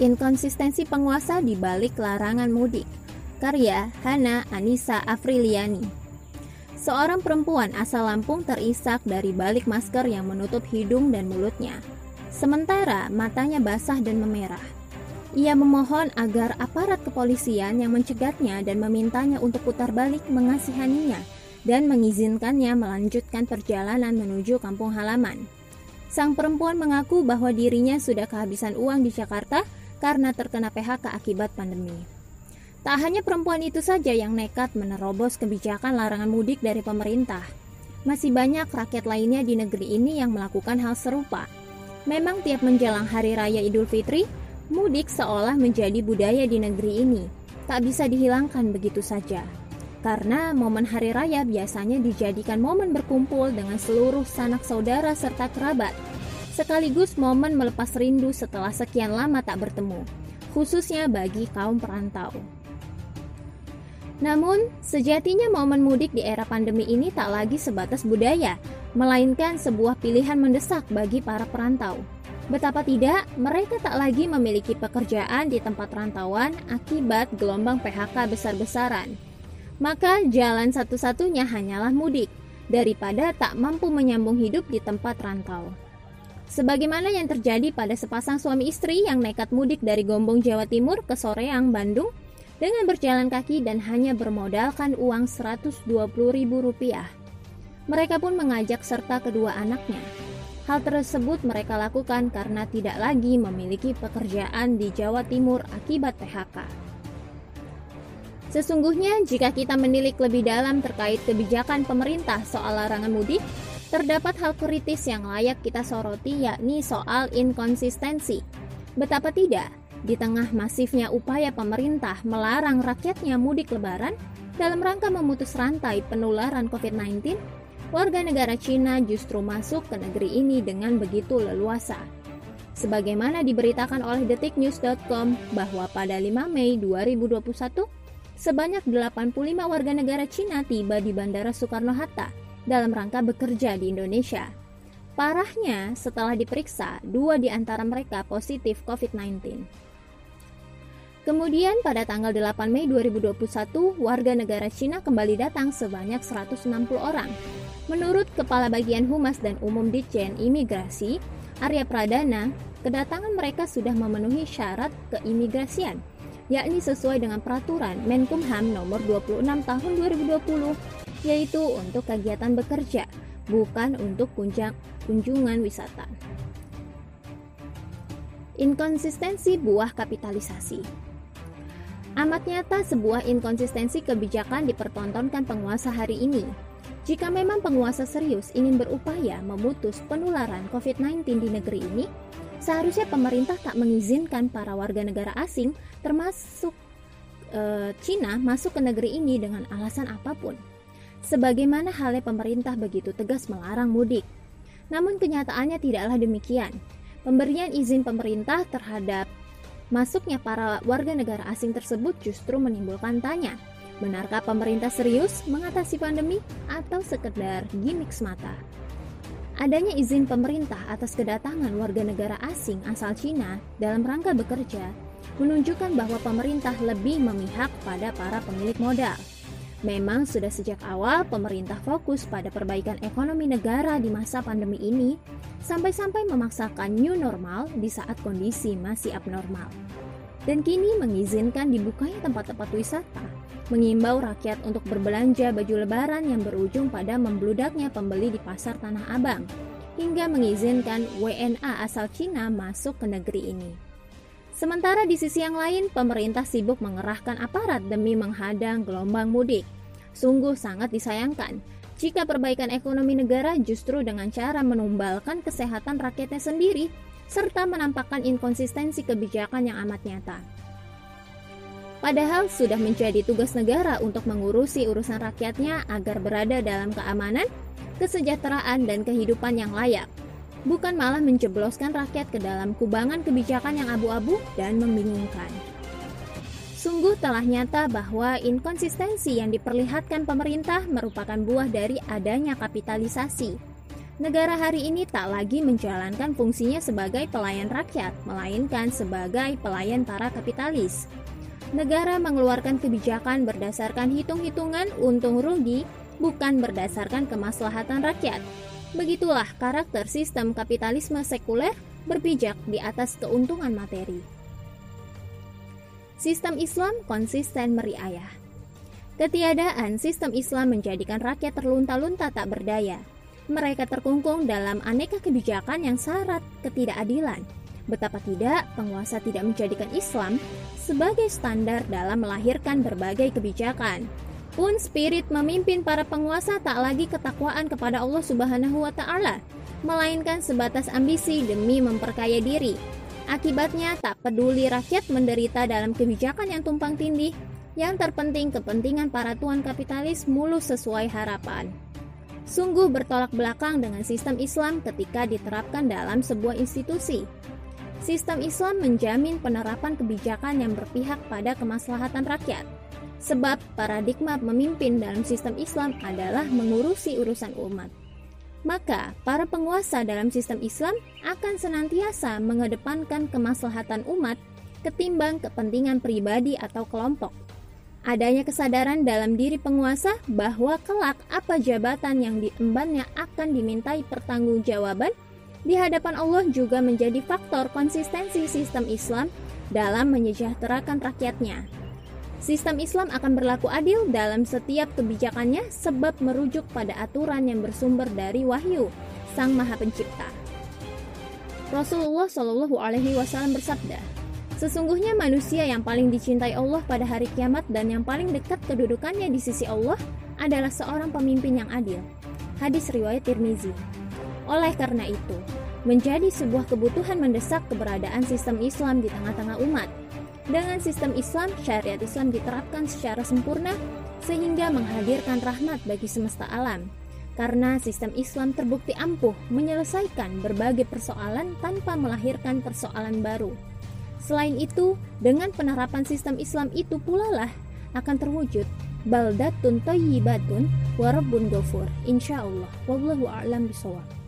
Inkonsistensi penguasa di balik larangan mudik. Karya Hana Anissa Afriliani. Seorang perempuan asal Lampung terisak dari balik masker yang menutup hidung dan mulutnya. Sementara matanya basah dan memerah. Ia memohon agar aparat kepolisian yang mencegatnya dan memintanya untuk putar balik mengasihaninya dan mengizinkannya melanjutkan perjalanan menuju kampung halaman. Sang perempuan mengaku bahwa dirinya sudah kehabisan uang di Jakarta karena terkena PHK akibat pandemi. Tak hanya perempuan itu saja yang nekat menerobos kebijakan larangan mudik dari pemerintah. Masih banyak rakyat lainnya di negeri ini yang melakukan hal serupa. Memang tiap menjelang Hari Raya Idul Fitri, mudik seolah menjadi budaya di negeri ini. Tak bisa dihilangkan begitu saja. Karena momen Hari Raya biasanya dijadikan momen berkumpul dengan seluruh sanak saudara serta kerabat sekaligus momen melepas rindu setelah sekian lama tak bertemu, khususnya bagi kaum perantau. Namun, sejatinya momen mudik di era pandemi ini tak lagi sebatas budaya, melainkan sebuah pilihan mendesak bagi para perantau. Betapa tidak, mereka tak lagi memiliki pekerjaan di tempat rantauan akibat gelombang PHK besar-besaran. Maka jalan satu-satunya hanyalah mudik, daripada tak mampu menyambung hidup di tempat rantau. Sebagaimana yang terjadi pada sepasang suami istri yang nekat mudik dari Gombong, Jawa Timur ke Soreang, Bandung dengan berjalan kaki dan hanya bermodalkan uang Rp120.000. Mereka pun mengajak serta kedua anaknya. Hal tersebut mereka lakukan karena tidak lagi memiliki pekerjaan di Jawa Timur akibat PHK. Sesungguhnya, jika kita menilik lebih dalam terkait kebijakan pemerintah soal larangan mudik, Terdapat hal kritis yang layak kita soroti yakni soal inkonsistensi. Betapa tidak, di tengah masifnya upaya pemerintah melarang rakyatnya mudik lebaran dalam rangka memutus rantai penularan COVID-19, warga negara Cina justru masuk ke negeri ini dengan begitu leluasa. Sebagaimana diberitakan oleh detiknews.com bahwa pada 5 Mei 2021, sebanyak 85 warga negara Cina tiba di Bandara Soekarno-Hatta dalam rangka bekerja di Indonesia. Parahnya, setelah diperiksa, dua di antara mereka positif COVID-19. Kemudian pada tanggal 8 Mei 2021, warga negara Cina kembali datang sebanyak 160 orang. Menurut Kepala Bagian Humas dan Umum Ditjen Imigrasi, Arya Pradana, kedatangan mereka sudah memenuhi syarat keimigrasian, yakni sesuai dengan peraturan Menkumham nomor 26 tahun 2020 yaitu untuk kegiatan bekerja, bukan untuk kunjang, kunjungan wisata. Inkonsistensi buah kapitalisasi Amat nyata sebuah inkonsistensi kebijakan dipertontonkan penguasa hari ini. Jika memang penguasa serius ingin berupaya memutus penularan COVID-19 di negeri ini, seharusnya pemerintah tak mengizinkan para warga negara asing, termasuk e, Cina, masuk ke negeri ini dengan alasan apa pun sebagaimana halnya pemerintah begitu tegas melarang mudik. Namun kenyataannya tidaklah demikian. Pemberian izin pemerintah terhadap masuknya para warga negara asing tersebut justru menimbulkan tanya, benarkah pemerintah serius mengatasi pandemi atau sekedar gimmick semata? Adanya izin pemerintah atas kedatangan warga negara asing asal Cina dalam rangka bekerja menunjukkan bahwa pemerintah lebih memihak pada para pemilik modal Memang sudah sejak awal pemerintah fokus pada perbaikan ekonomi negara di masa pandemi ini, sampai-sampai memaksakan new normal di saat kondisi masih abnormal. Dan kini mengizinkan dibukanya tempat-tempat wisata, mengimbau rakyat untuk berbelanja baju lebaran yang berujung pada membludaknya pembeli di pasar Tanah Abang, hingga mengizinkan WNA asal Cina masuk ke negeri ini. Sementara di sisi yang lain, pemerintah sibuk mengerahkan aparat demi menghadang gelombang mudik. Sungguh sangat disayangkan jika perbaikan ekonomi negara justru dengan cara menumbalkan kesehatan rakyatnya sendiri, serta menampakkan inkonsistensi kebijakan yang amat nyata. Padahal sudah menjadi tugas negara untuk mengurusi urusan rakyatnya agar berada dalam keamanan, kesejahteraan, dan kehidupan yang layak bukan malah menjebloskan rakyat ke dalam kubangan kebijakan yang abu-abu dan membingungkan. Sungguh telah nyata bahwa inkonsistensi yang diperlihatkan pemerintah merupakan buah dari adanya kapitalisasi. Negara hari ini tak lagi menjalankan fungsinya sebagai pelayan rakyat, melainkan sebagai pelayan para kapitalis. Negara mengeluarkan kebijakan berdasarkan hitung-hitungan untung rugi, bukan berdasarkan kemaslahatan rakyat. Begitulah karakter sistem kapitalisme sekuler berpijak di atas keuntungan materi. Sistem Islam konsisten meriayah. Ketiadaan sistem Islam menjadikan rakyat terlunta-lunta tak berdaya, mereka terkungkung dalam aneka kebijakan yang syarat ketidakadilan. Betapa tidak, penguasa tidak menjadikan Islam sebagai standar dalam melahirkan berbagai kebijakan. Pun spirit memimpin para penguasa tak lagi ketakwaan kepada Allah Subhanahu wa taala, melainkan sebatas ambisi demi memperkaya diri. Akibatnya tak peduli rakyat menderita dalam kebijakan yang tumpang tindih, yang terpenting kepentingan para tuan kapitalis mulus sesuai harapan sungguh bertolak belakang dengan sistem Islam ketika diterapkan dalam sebuah institusi. Sistem Islam menjamin penerapan kebijakan yang berpihak pada kemaslahatan rakyat. Sebab paradigma memimpin dalam sistem Islam adalah mengurusi urusan umat. Maka, para penguasa dalam sistem Islam akan senantiasa mengedepankan kemaslahatan umat ketimbang kepentingan pribadi atau kelompok. Adanya kesadaran dalam diri penguasa bahwa kelak apa jabatan yang diembannya akan dimintai pertanggungjawaban di hadapan Allah juga menjadi faktor konsistensi sistem Islam dalam menyejahterakan rakyatnya. Sistem Islam akan berlaku adil dalam setiap kebijakannya sebab merujuk pada aturan yang bersumber dari wahyu Sang Maha Pencipta. Rasulullah Shallallahu Alaihi Wasallam bersabda, Sesungguhnya manusia yang paling dicintai Allah pada hari kiamat dan yang paling dekat kedudukannya di sisi Allah adalah seorang pemimpin yang adil. Hadis riwayat Tirmizi. Oleh karena itu, menjadi sebuah kebutuhan mendesak keberadaan sistem Islam di tengah-tengah umat. Dengan sistem Islam, syariat Islam diterapkan secara sempurna sehingga menghadirkan rahmat bagi semesta alam. Karena sistem Islam terbukti ampuh menyelesaikan berbagai persoalan tanpa melahirkan persoalan baru. Selain itu, dengan penerapan sistem Islam itu pula lah akan terwujud baldatun thayyibatun wa rabbun ghafur. Insyaallah. Wallahu a'lam bishawab.